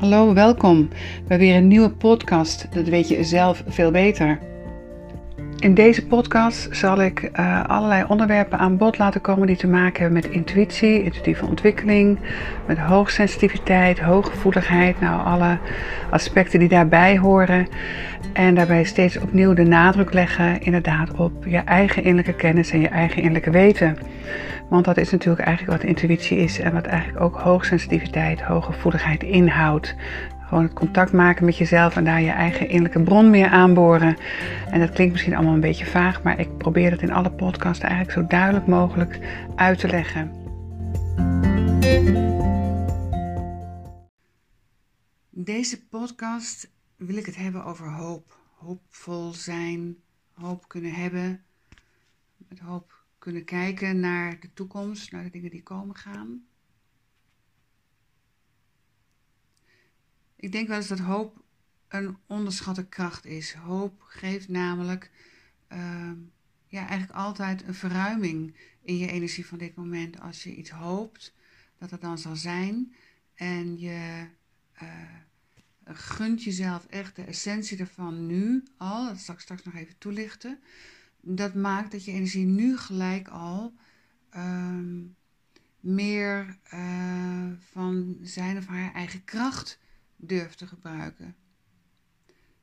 Hallo, welkom bij weer een nieuwe podcast. Dat weet je zelf veel beter. In deze podcast zal ik uh, allerlei onderwerpen aan bod laten komen die te maken hebben met intuïtie, intuïtieve ontwikkeling, met hoogsensitiviteit, hooggevoeligheid, nou alle aspecten die daarbij horen. En daarbij steeds opnieuw de nadruk leggen inderdaad op je eigen innerlijke kennis en je eigen innerlijke weten. Want dat is natuurlijk eigenlijk wat intuïtie is en wat eigenlijk ook hoogsensitiviteit, hooggevoeligheid inhoudt. Gewoon het contact maken met jezelf en daar je eigen innerlijke bron meer aanboren. En dat klinkt misschien allemaal een beetje vaag, maar ik probeer dat in alle podcasts eigenlijk zo duidelijk mogelijk uit te leggen. Deze podcast wil ik het hebben over hoop. Hoopvol zijn, hoop kunnen hebben, met hoop kunnen kijken naar de toekomst, naar de dingen die komen gaan. Ik denk wel eens dat hoop een onderschatte kracht is. Hoop geeft namelijk uh, ja, eigenlijk altijd een verruiming in je energie van dit moment. Als je iets hoopt dat het dan zal zijn en je uh, gunt jezelf echt de essentie ervan nu al, dat zal ik straks nog even toelichten dat maakt dat je energie nu gelijk al ehm, meer uh, van zijn of haar eigen kracht durft te gebruiken.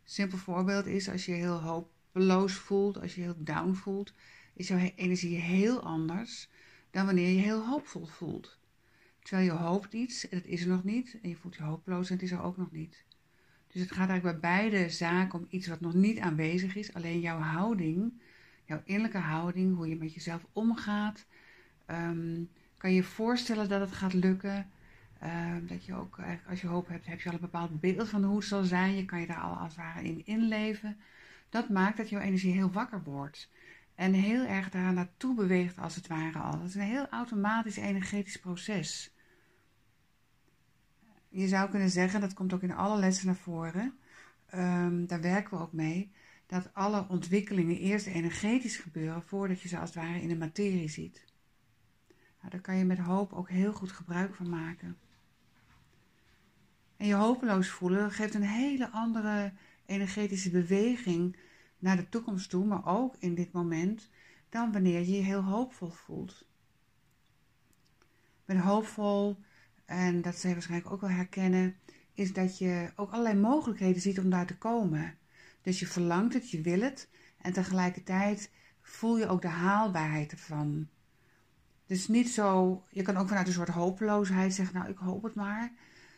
Simpel voorbeeld is als je heel hopeloos voelt, als je heel down voelt, is jouw energie heel anders dan wanneer je heel hoopvol voelt. Terwijl je hoopt iets en het is er nog niet, en je voelt je hopeloos en het is er ook nog niet. Dus het gaat eigenlijk bij beide zaken om iets wat nog niet aanwezig is, alleen jouw houding jouw innerlijke houding, hoe je met jezelf omgaat. Um, kan je je voorstellen dat het gaat lukken? Um, dat je ook, als je hoop hebt, heb je al een bepaald beeld van hoe het zal zijn. Je kan je daar al als het ware in inleven. Dat maakt dat jouw energie heel wakker wordt. En heel erg daar naartoe beweegt als het ware al. Dat is een heel automatisch energetisch proces. Je zou kunnen zeggen, dat komt ook in alle lessen naar voren. Um, daar werken we ook mee dat alle ontwikkelingen eerst energetisch gebeuren voordat je ze als het ware in de materie ziet. Nou, daar kan je met hoop ook heel goed gebruik van maken. En je hopeloos voelen geeft een hele andere energetische beweging naar de toekomst toe, maar ook in dit moment, dan wanneer je je heel hoopvol voelt. Met hoopvol, en dat zij waarschijnlijk ook wel herkennen, is dat je ook allerlei mogelijkheden ziet om daar te komen. Dus je verlangt het, je wil het. En tegelijkertijd voel je ook de haalbaarheid ervan. Dus niet zo, je kan ook vanuit een soort hopeloosheid zeggen, nou ik hoop het maar.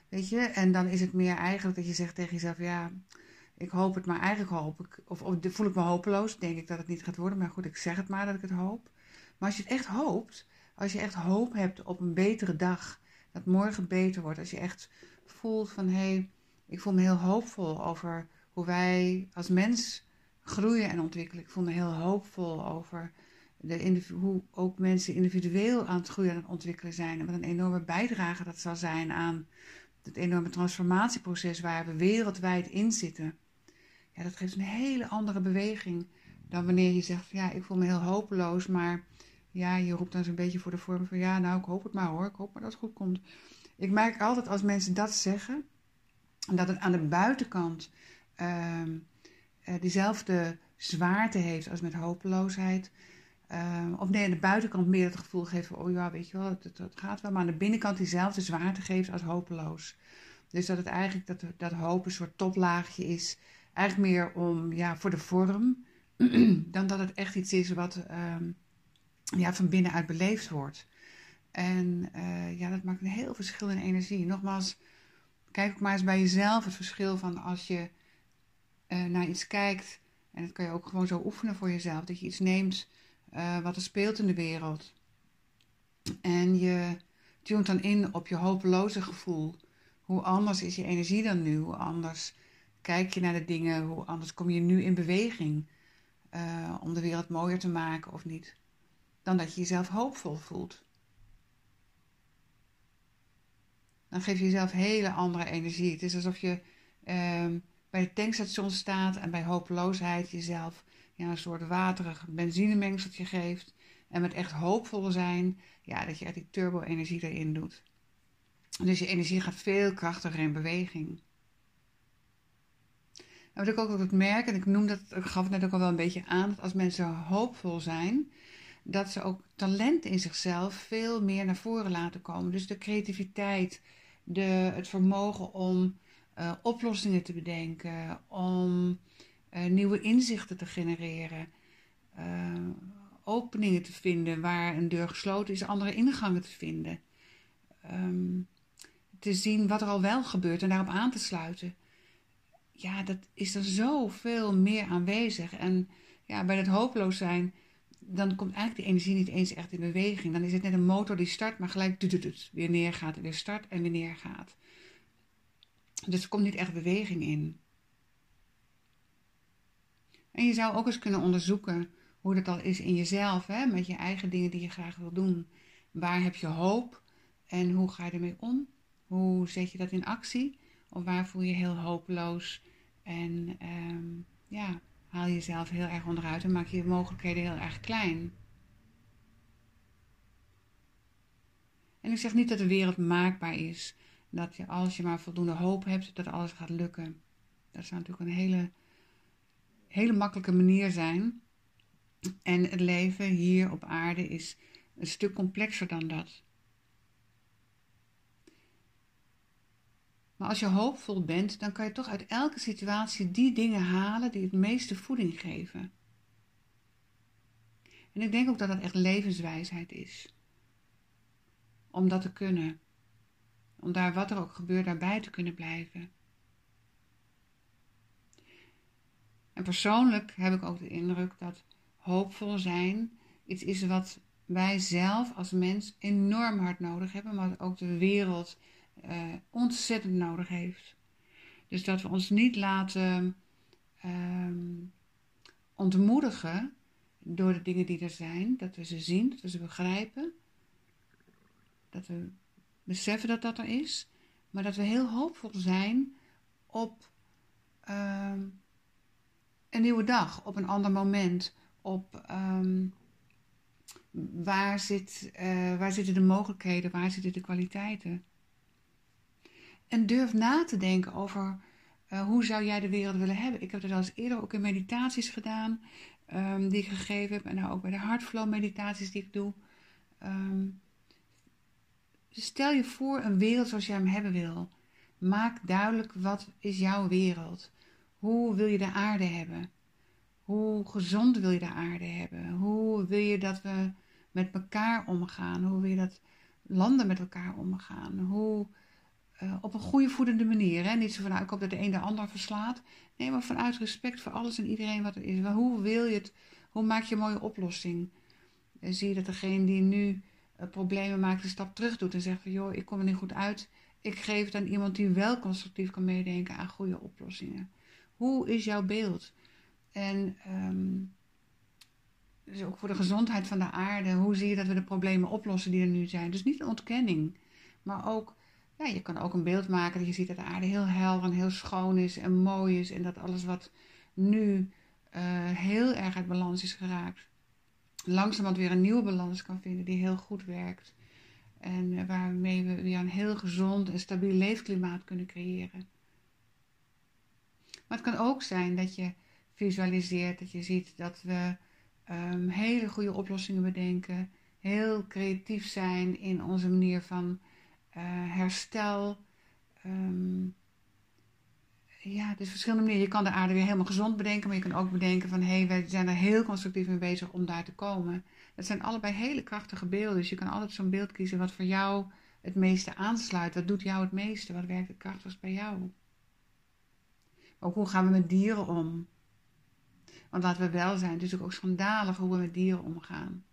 Weet je, en dan is het meer eigenlijk dat je zegt tegen jezelf, ja, ik hoop het, maar eigenlijk hoop ik, of, of voel ik me hopeloos, denk ik dat het niet gaat worden, maar goed, ik zeg het maar dat ik het hoop. Maar als je het echt hoopt, als je echt hoop hebt op een betere dag, dat morgen beter wordt, als je echt voelt van, hé, hey, ik voel me heel hoopvol over hoe wij als mens groeien en ontwikkelen. Ik vond het heel hoopvol over de, hoe ook mensen individueel aan het groeien en ontwikkelen zijn. En wat een enorme bijdrage dat zal zijn aan het enorme transformatieproces waar we wereldwijd in zitten. Ja, dat geeft een hele andere beweging dan wanneer je zegt: Ja, ik voel me heel hopeloos, maar ja, je roept dan zo'n beetje voor de vorm van: Ja, nou, ik hoop het maar hoor, ik hoop maar dat het goed komt. Ik merk altijd als mensen dat zeggen, dat het aan de buitenkant uh, diezelfde zwaarte heeft als met hopeloosheid. Uh, of nee, aan de buitenkant meer het gevoel geeft van, oh ja, weet je wel, het, gaat wel. Maar aan de binnenkant diezelfde zwaarte geeft als hopeloos. Dus dat het eigenlijk, dat, dat hoop een soort toplaagje is. Eigenlijk meer om, ja, voor de vorm. dan dat het echt iets is wat um, ja, van binnenuit beleefd wordt. En uh, ja, dat maakt een heel verschil in energie. Nogmaals, kijk ook maar eens bij jezelf het verschil van als je uh, naar iets kijkt. En dat kan je ook gewoon zo oefenen voor jezelf. Dat je iets neemt uh, wat er speelt in de wereld. En je tunt dan in op je hopeloze gevoel. Hoe anders is je energie dan nu? Hoe anders kijk je naar de dingen? Hoe anders kom je nu in beweging? Uh, om de wereld mooier te maken of niet? Dan dat je jezelf hoopvol voelt. Dan geef je jezelf hele andere energie. Het is alsof je uh, bij het tankstation staat en bij hopeloosheid jezelf ja, een soort waterig benzinemengseltje geeft. En met echt hoopvol zijn, ja, dat je echt die turbo-energie erin doet. Dus je energie gaat veel krachtiger in beweging. En wat ik ook altijd merk, en ik noem dat, ik gaf het net ook al wel een beetje aan, dat als mensen hoopvol zijn, dat ze ook talent in zichzelf veel meer naar voren laten komen. Dus de creativiteit, de, het vermogen om uh, oplossingen te bedenken, om nieuwe inzichten te genereren, uh, openingen te vinden waar een deur gesloten is, andere ingangen te vinden. Um, te zien wat er al wel gebeurt en daarop aan te sluiten. Ja, dat is er zoveel meer aanwezig. En ja, bij dat hopeloos zijn, dan komt eigenlijk die energie niet eens echt in beweging. Dan is het net een motor die start, maar gelijk het weer neergaat en weer start en weer neergaat. Dus er komt niet echt beweging in. En je zou ook eens kunnen onderzoeken hoe dat al is in jezelf, hè, met je eigen dingen die je graag wil doen. Waar heb je hoop en hoe ga je ermee om? Hoe zet je dat in actie? Of waar voel je heel hopeloos en um, ja, haal jezelf heel erg onderuit en maak je mogelijkheden heel erg klein? En ik zeg niet dat de wereld maakbaar is. Dat je als je maar voldoende hoop hebt, dat alles gaat lukken. Dat zou natuurlijk een hele, hele makkelijke manier zijn. En het leven hier op aarde is een stuk complexer dan dat. Maar als je hoopvol bent, dan kan je toch uit elke situatie die dingen halen die het meeste voeding geven. En ik denk ook dat dat echt levenswijsheid is. Om dat te kunnen. Om daar wat er ook gebeurt, daarbij te kunnen blijven. En persoonlijk heb ik ook de indruk dat hoopvol zijn iets is wat wij zelf als mens enorm hard nodig hebben, maar ook de wereld uh, ontzettend nodig heeft. Dus dat we ons niet laten um, ontmoedigen door de dingen die er zijn. Dat we ze zien, dat we ze begrijpen. Dat we beseffen dat dat er is. Maar dat we heel hoopvol zijn op um, een nieuwe dag, op een ander moment. Op um, waar, zit, uh, waar zitten de mogelijkheden, waar zitten de kwaliteiten. En durf na te denken over uh, hoe zou jij de wereld willen hebben. Ik heb dat al eens eerder ook in meditaties gedaan, um, die ik gegeven heb. En nou ook bij de Heartflow meditaties die ik doe. Um, stel je voor een wereld zoals jij hem hebben wil. Maak duidelijk wat is jouw wereld. Hoe wil je de aarde hebben? Hoe gezond wil je de aarde hebben? Hoe wil je dat we met elkaar omgaan? Hoe wil je dat landen met elkaar omgaan? Hoe uh, op een goede voedende manier. Hè? Niet zo vanuit ik hoop dat de een de ander verslaat. Nee, maar vanuit respect voor alles en iedereen wat er is. Maar hoe wil je het? Hoe maak je een mooie oplossing? En zie je dat degene die nu uh, problemen maakt, een stap terug doet en zegt van joh, ik kom er niet goed uit. Ik geef het aan iemand die wel constructief kan meedenken aan goede oplossingen. Hoe is jouw beeld? En um, dus ook voor de gezondheid van de aarde, hoe zie je dat we de problemen oplossen die er nu zijn? Dus niet een ontkenning, maar ook ja, je kan ook een beeld maken dat je ziet dat de aarde heel helder en heel schoon is en mooi is. En dat alles wat nu uh, heel erg uit balans is geraakt, langzamerhand weer een nieuwe balans kan vinden die heel goed werkt. En uh, waarmee we weer een heel gezond en stabiel leefklimaat kunnen creëren. Maar het kan ook zijn dat je visualiseert, dat je ziet dat we um, hele goede oplossingen bedenken, heel creatief zijn in onze manier van uh, herstel. Um, ja, dus verschillende manieren. Je kan de aarde weer helemaal gezond bedenken, maar je kan ook bedenken van hé, hey, wij zijn er heel constructief mee bezig om daar te komen. Dat zijn allebei hele krachtige beelden. Dus je kan altijd zo'n beeld kiezen wat voor jou het meeste aansluit. Wat doet jou het meeste? Wat werkt het krachtigst bij jou? Ook hoe gaan we met dieren om? Want laten we wel zijn, het is ook schandalig hoe we met dieren omgaan.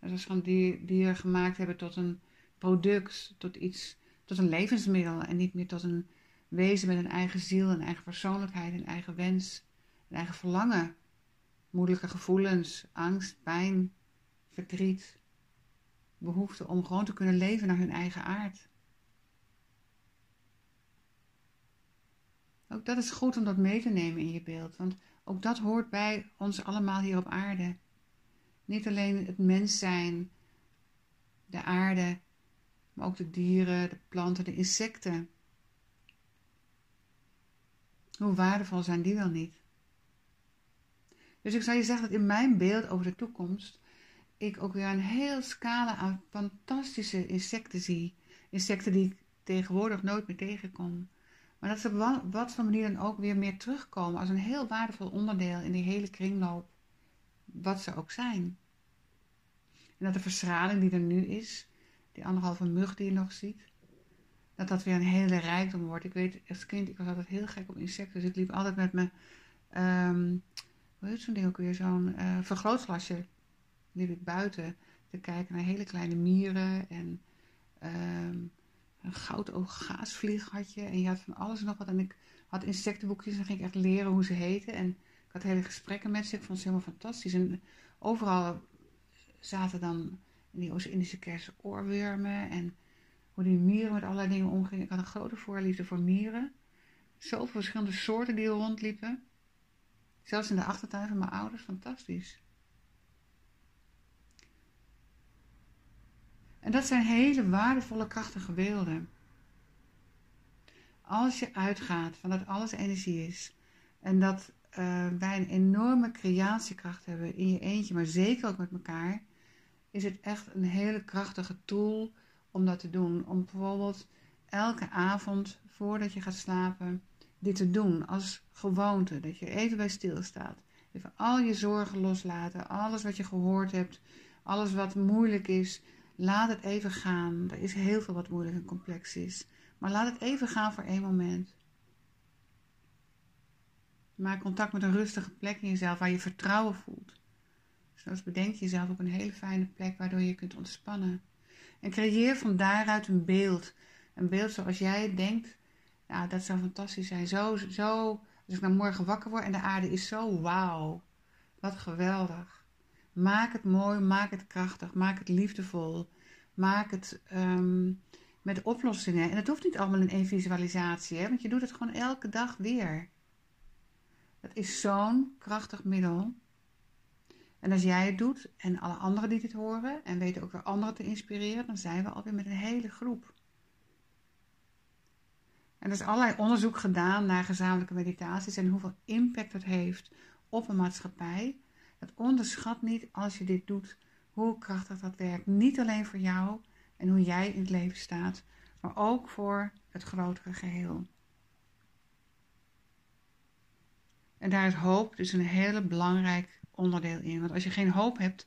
Dat we van dieren gemaakt hebben tot een product, tot iets, tot een levensmiddel en niet meer tot een wezen met een eigen ziel, een eigen persoonlijkheid, een eigen wens, een eigen verlangen, moeilijke gevoelens, angst, pijn, verdriet, behoefte om gewoon te kunnen leven naar hun eigen aard. Ook dat is goed om dat mee te nemen in je beeld, want ook dat hoort bij ons allemaal hier op aarde. Niet alleen het mens zijn, de aarde Maar ook de dieren, de planten, de insecten. Hoe waardevol zijn die wel niet? Dus ik zou je zeggen dat in mijn beeld over de toekomst ik ook weer een heel scala aan fantastische insecten zie. Insecten die ik tegenwoordig nooit meer tegenkom. Maar dat ze op wat voor manier dan ook weer meer terugkomen als een heel waardevol onderdeel in die hele kringloop. Wat ze ook zijn. En dat de verstraling die er nu is, die anderhalve mug die je nog ziet, dat dat weer een hele rijkdom wordt. Ik weet, als kind, ik was altijd heel gek op insecten. Dus ik liep altijd met mijn, um, hoe heet zo'n ding ook weer, zo'n uh, vergrootglasje. Liep ik buiten te kijken naar hele kleine mieren en um, een goudoog gaasvlieg had je. En je had van alles en nog wat. En ik had insectenboekjes en ging ik echt leren hoe ze heten. En ik had hele gesprekken met ze. Ik vond ze helemaal fantastisch. En overal zaten dan in die Oost-Indische kersen oorwormen en hoe die mieren met allerlei dingen omgingen. Ik had een grote voorliefde voor mieren. Zoveel verschillende soorten die er rondliepen. Zelfs in de achtertuin van mijn ouders, fantastisch. En dat zijn hele waardevolle, krachtige beelden. Als je uitgaat van dat alles energie is en dat uh, wij een enorme creatiekracht hebben in je eentje, maar zeker ook met elkaar, is het echt een hele krachtige tool om dat te doen. Om bijvoorbeeld elke avond voordat je gaat slapen dit te doen als gewoonte. Dat je even bij stilstaat. Even al je zorgen loslaten. Alles wat je gehoord hebt. Alles wat moeilijk is. Laat het even gaan. Er is heel veel wat moeilijk en complex is. Maar laat het even gaan voor één moment. Maak contact met een rustige plek in jezelf waar je vertrouwen voelt. Dus bedenk jezelf op een hele fijne plek waardoor je kunt ontspannen. En creëer van daaruit een beeld. Een beeld zoals jij denkt. Ja, dat zou fantastisch zijn. Zo, zo, als ik nou morgen wakker word en de aarde is zo wauw. Wat geweldig. Maak het mooi, maak het krachtig, maak het liefdevol. Maak het um, met oplossingen. En het hoeft niet allemaal in één visualisatie, hè, want je doet het gewoon elke dag weer. Dat is zo'n krachtig middel. En als jij het doet en alle anderen die dit horen en weten ook weer anderen te inspireren, dan zijn we alweer met een hele groep. En er is allerlei onderzoek gedaan naar gezamenlijke meditaties en hoeveel impact het heeft op een maatschappij. Dat onderschat niet als je dit doet, hoe krachtig dat werkt. Niet alleen voor jou en hoe jij in het leven staat, maar ook voor het grotere geheel. En daar is hoop dus een hele belangrijk onderdeel in. Want als je geen hoop hebt,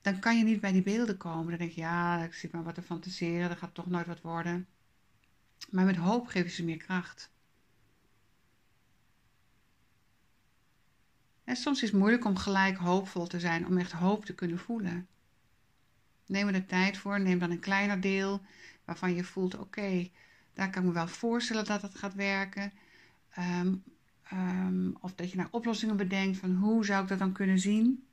dan kan je niet bij die beelden komen. Dan denk je, ja, ik zit maar wat te fantaseren, dat gaat toch nooit wat worden. Maar met hoop geven ze meer kracht. En soms is het moeilijk om gelijk hoopvol te zijn, om echt hoop te kunnen voelen. Neem er de tijd voor, neem dan een kleiner deel waarvan je voelt, oké, daar kan ik me wel voorstellen dat het gaat werken. Um, Ehm, of dat je naar oplossingen bedenkt van hoe zou ik dat dan kunnen zien.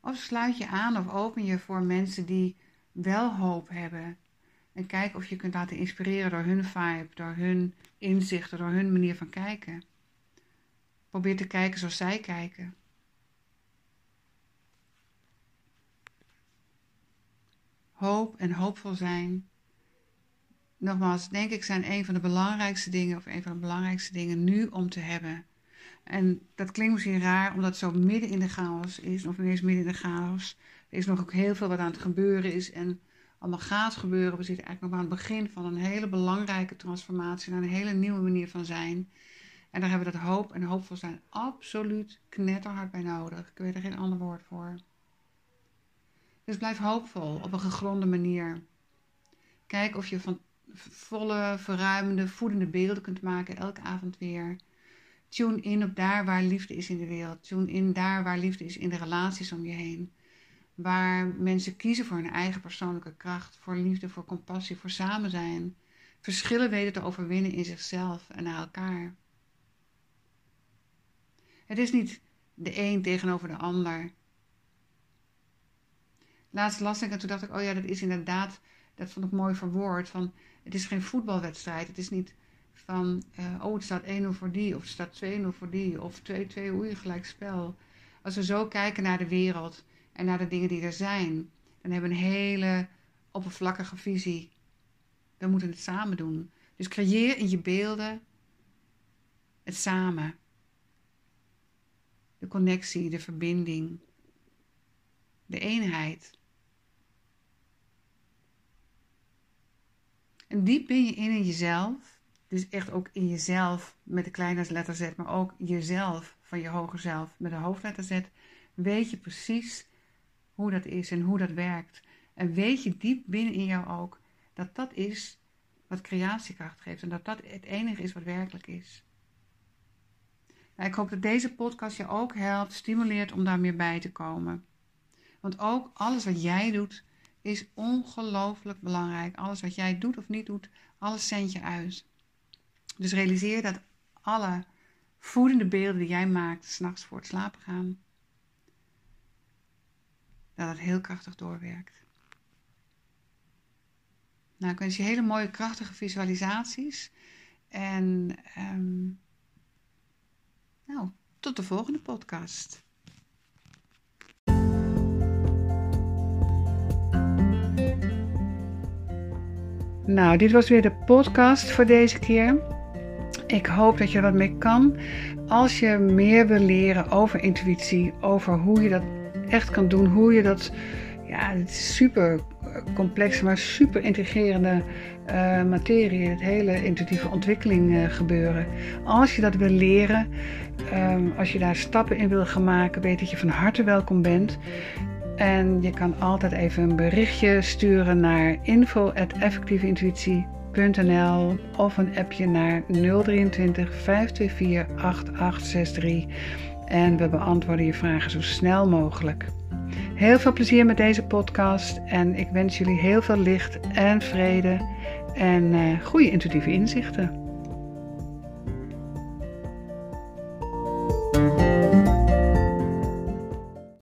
Of sluit je aan of open je voor mensen die wel hoop hebben. En kijk of je kunt laten inspireren door hun vibe, door hun inzichten, door hun manier van kijken. Probeer te kijken zoals zij kijken. Hoop en hoopvol zijn nogmaals, denk ik, zijn een van de belangrijkste dingen, of een van de belangrijkste dingen nu om te hebben. En dat klinkt misschien raar, omdat het zo midden in de chaos is, of niet eens midden in de chaos. Er is nog ook heel veel wat aan het gebeuren is en allemaal gaat gebeuren. We zitten eigenlijk nog aan het begin van een hele belangrijke transformatie naar een hele nieuwe manier van zijn. En daar hebben we dat hoop en hoopvol zijn absoluut knetterhard bij nodig. Ik weet er geen ander woord voor. Dus blijf hoopvol op een gegronde manier. Kijk of je van volle, verruimende, voedende beelden kunt maken elke avond weer. Tune in op daar waar liefde is in de wereld. Tune in daar waar liefde is in de relaties om je heen. Waar mensen kiezen voor hun eigen persoonlijke kracht, voor liefde, voor compassie, voor samen zijn. Verschillen weten te overwinnen in zichzelf en naar elkaar. Het is niet de een tegenover de ander. Laatst las ik en toen dacht ik, oh ja, dat is inderdaad, dat vond ik mooi verwoord. Van het is geen voetbalwedstrijd. Het is niet van, uh, oh het staat 1-0 voor die of het staat 2-0 voor die of 2-2, oei, gelijk spel. Als we zo kijken naar de wereld en naar de dingen die er zijn, dan en hebben een hele oppervlakkige visie. We moeten het samen doen. Dus creëer in je beelden het samen. De connectie, de verbinding, de eenheid. En diep ben je in, in jezelf. Dus echt ook in jezelf met de kleine letter Z, maar ook jezelf van je hoger zelf met de hoofdletter Z. Weet je precies hoe dat is en hoe dat werkt. En weet je diep binnen in jou ook dat dat is wat creatiekracht geeft en dat dat het enige is wat werkelijk is. Nou, ik hoop dat deze podcast je ook helpt, stimuleert om daar meer bij te komen. Want ook alles wat jij doet is ongelooflijk belangrijk. Alles wat jij doet of niet doet, alles zendt je uit. Dus realiseer dat alle voedende beelden die jij maakt, s'nachts voor het slapen gaan, dat het heel krachtig doorwerkt. Nou, ik wens je hele mooie, krachtige visualisaties. En um, nou, tot de volgende podcast. Nou, dit was weer de podcast voor deze keer. Ik hoop dat je wat mee kan. Als je meer wil leren over intuïtie, over hoe je dat echt kan doen, hoe je dat. Ja, het is super complexe, maar super integrerende uh, materie. Het hele intuïtieve ontwikkeling uh, gebeuren. Als je dat wil leren, um, als je daar stappen in wil gaan maken, weet dat je van harte welkom bent. En je kan altijd even een berichtje sturen naar info.effectieveintuïtie.nl of een appje naar 023 524 8863. En we beantwoorden je vragen zo snel mogelijk. Heel veel plezier met deze podcast en ik wens jullie heel veel licht en vrede en uh, goede intuïtieve inzichten.